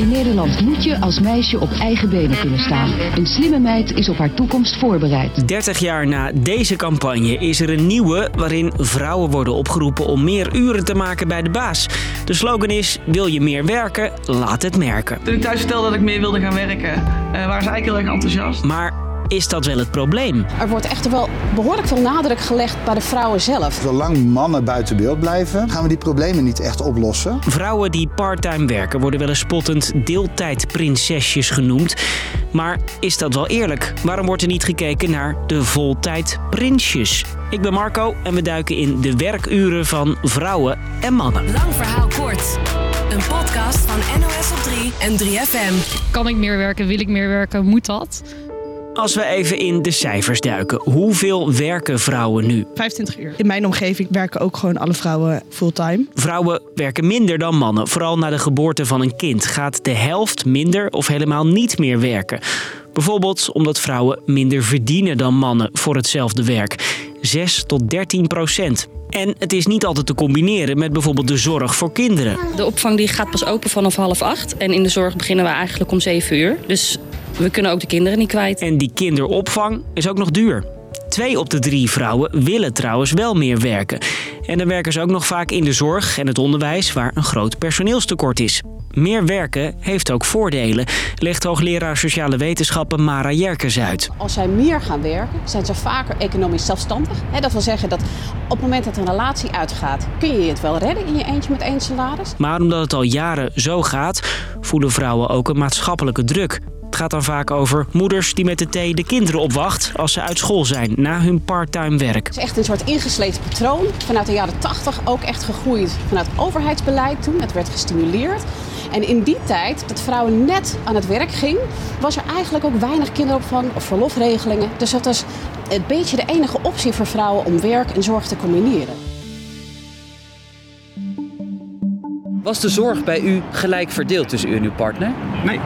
In Nederland moet je als meisje op eigen benen kunnen staan. Een slimme meid is op haar toekomst voorbereid. 30 jaar na deze campagne is er een nieuwe waarin vrouwen worden opgeroepen om meer uren te maken bij de baas. De slogan is: wil je meer werken, laat het merken. Toen ik thuis vertelde dat ik meer wilde gaan werken, uh, waren ze eigenlijk heel erg enthousiast. Maar is dat wel het probleem? Er wordt echter wel behoorlijk veel nadruk gelegd bij de vrouwen zelf. Zolang mannen buiten beeld blijven, gaan we die problemen niet echt oplossen. Vrouwen die parttime werken worden wel eens spottend deeltijdprinsesjes genoemd. Maar is dat wel eerlijk? Waarom wordt er niet gekeken naar de voltijdprinsjes? Ik ben Marco en we duiken in de werkuren van vrouwen en mannen. Lang verhaal kort. Een podcast van NOS op 3 en 3FM. Kan ik meer werken? Wil ik meer werken? Moet dat? Als we even in de cijfers duiken, hoeveel werken vrouwen nu? 25 uur. In mijn omgeving werken ook gewoon alle vrouwen fulltime. Vrouwen werken minder dan mannen. Vooral na de geboorte van een kind gaat de helft minder of helemaal niet meer werken. Bijvoorbeeld omdat vrouwen minder verdienen dan mannen voor hetzelfde werk. 6 tot 13 procent. En het is niet altijd te combineren met bijvoorbeeld de zorg voor kinderen. De opvang die gaat pas open vanaf half acht. En in de zorg beginnen we eigenlijk om 7 uur. Dus we kunnen ook de kinderen niet kwijt. En die kinderopvang is ook nog duur. Twee op de drie vrouwen willen trouwens wel meer werken. En dan werken ze ook nog vaak in de zorg en het onderwijs, waar een groot personeelstekort is. Meer werken heeft ook voordelen, legt hoogleraar sociale wetenschappen Mara Jerkens uit. Als zij meer gaan werken, zijn ze vaker economisch zelfstandig. Dat wil zeggen dat op het moment dat een relatie uitgaat, kun je het wel redden in je eentje met één salaris. Maar omdat het al jaren zo gaat, voelen vrouwen ook een maatschappelijke druk. Het gaat dan vaak over moeders die met de thee de kinderen opwacht als ze uit school zijn na hun parttime werk. Het is echt een soort ingesleten patroon. Vanuit de jaren 80 ook echt gegroeid vanuit overheidsbeleid toen. Het werd gestimuleerd. En in die tijd dat vrouwen net aan het werk ging, was er eigenlijk ook weinig kinderopvang of verlofregelingen. Dus dat was een beetje de enige optie voor vrouwen om werk en zorg te combineren. Was de zorg bij u gelijk verdeeld tussen u en uw partner? Nee,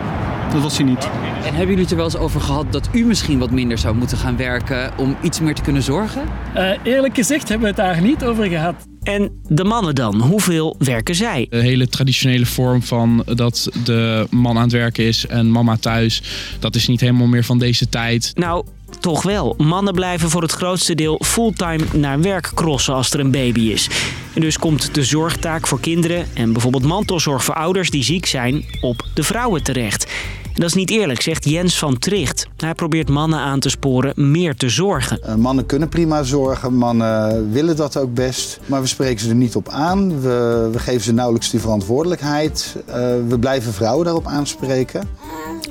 dat was hij niet. En hebben jullie het er wel eens over gehad dat u misschien wat minder zou moeten gaan werken om iets meer te kunnen zorgen? Uh, eerlijk gezegd hebben we het daar niet over gehad. En de mannen dan, hoeveel werken zij? De hele traditionele vorm van dat de man aan het werken is en mama thuis, dat is niet helemaal meer van deze tijd. Nou, toch wel. Mannen blijven voor het grootste deel fulltime naar werk crossen als er een baby is. En dus komt de zorgtaak voor kinderen en bijvoorbeeld mantelzorg voor ouders die ziek zijn op de vrouwen terecht. Dat is niet eerlijk, zegt Jens van Tricht. Hij probeert mannen aan te sporen meer te zorgen. Uh, mannen kunnen prima zorgen, mannen willen dat ook best. Maar we spreken ze er niet op aan. We, we geven ze nauwelijks die verantwoordelijkheid. Uh, we blijven vrouwen daarop aanspreken.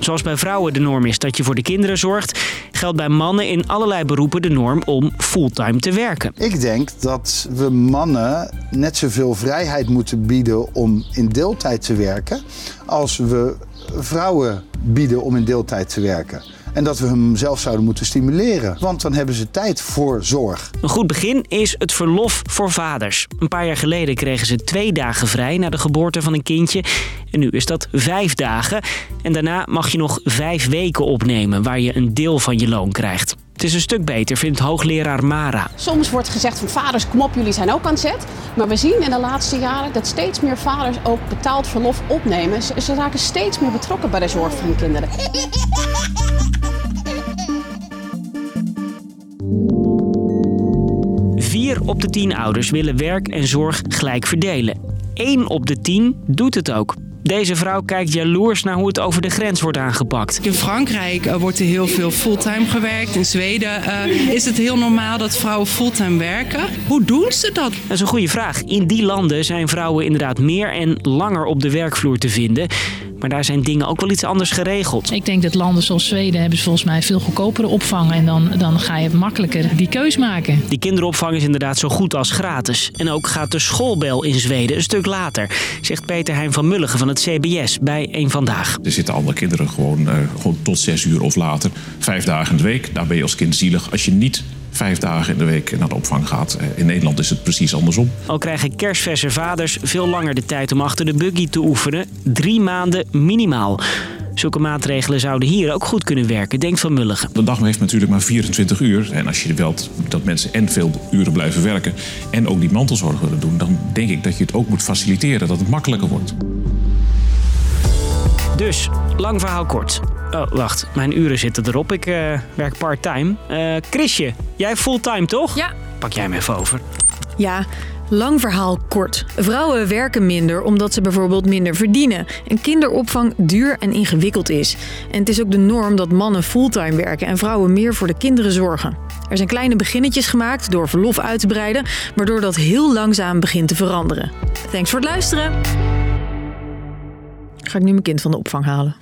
Zoals bij vrouwen de norm is dat je voor de kinderen zorgt, geldt bij mannen in allerlei beroepen de norm om fulltime te werken. Ik denk dat we mannen net zoveel vrijheid moeten bieden om in deeltijd te werken als we vrouwen bieden om in deeltijd te werken. En dat we hem zelf zouden moeten stimuleren. Want dan hebben ze tijd voor zorg. Een goed begin is het verlof voor vaders. Een paar jaar geleden kregen ze twee dagen vrij na de geboorte van een kindje. En nu is dat vijf dagen. En daarna mag je nog vijf weken opnemen waar je een deel van je loon krijgt. Het is een stuk beter, vindt hoogleraar Mara. Soms wordt gezegd van vaders, kom op, jullie zijn ook aan zet. Maar we zien in de laatste jaren dat steeds meer vaders ook betaald verlof opnemen. Ze, ze raken steeds meer betrokken bij de zorg van hun kinderen. Vier op de tien ouders willen werk en zorg gelijk verdelen. Eén op de tien doet het ook. Deze vrouw kijkt jaloers naar hoe het over de grens wordt aangepakt. In Frankrijk uh, wordt er heel veel fulltime gewerkt. In Zweden uh, is het heel normaal dat vrouwen fulltime werken. Hoe doen ze dat? Dat is een goede vraag. In die landen zijn vrouwen inderdaad meer en langer op de werkvloer te vinden. Maar daar zijn dingen ook wel iets anders geregeld. Ik denk dat landen zoals Zweden hebben volgens mij veel goedkopere opvang. En dan, dan ga je makkelijker die keus maken. Die kinderopvang is inderdaad zo goed als gratis. En ook gaat de schoolbel in Zweden een stuk later. Zegt Peter Heijn van Mulligen van het CBS bij Eén Vandaag. Er zitten andere kinderen gewoon, uh, gewoon tot zes uur of later. Vijf dagen in de week. Daar ben je als kind zielig als je niet vijf dagen in de week naar de opvang gaat. In Nederland is het precies andersom. Al krijgen kerstverse vaders veel langer de tijd om achter de buggy te oefenen. Drie maanden minimaal. Zulke maatregelen zouden hier ook goed kunnen werken, denkt Van Mulligen. De dag heeft natuurlijk maar 24 uur. En als je wilt dat mensen en veel uren blijven werken... en ook die mantelzorg willen doen... dan denk ik dat je het ook moet faciliteren, dat het makkelijker wordt. Dus, lang verhaal kort. Oh, wacht. Mijn uren zitten erop. Ik eh, werk part-time. Eh, Chrisje, jij fulltime toch? Ja. Pak jij hem even over. Ja, lang verhaal kort. Vrouwen werken minder omdat ze bijvoorbeeld minder verdienen. En kinderopvang duur en ingewikkeld is. En het is ook de norm dat mannen fulltime werken en vrouwen meer voor de kinderen zorgen. Er zijn kleine beginnetjes gemaakt door verlof uit te breiden, waardoor dat heel langzaam begint te veranderen. Thanks voor het luisteren. Ga ik nu mijn kind van de opvang halen?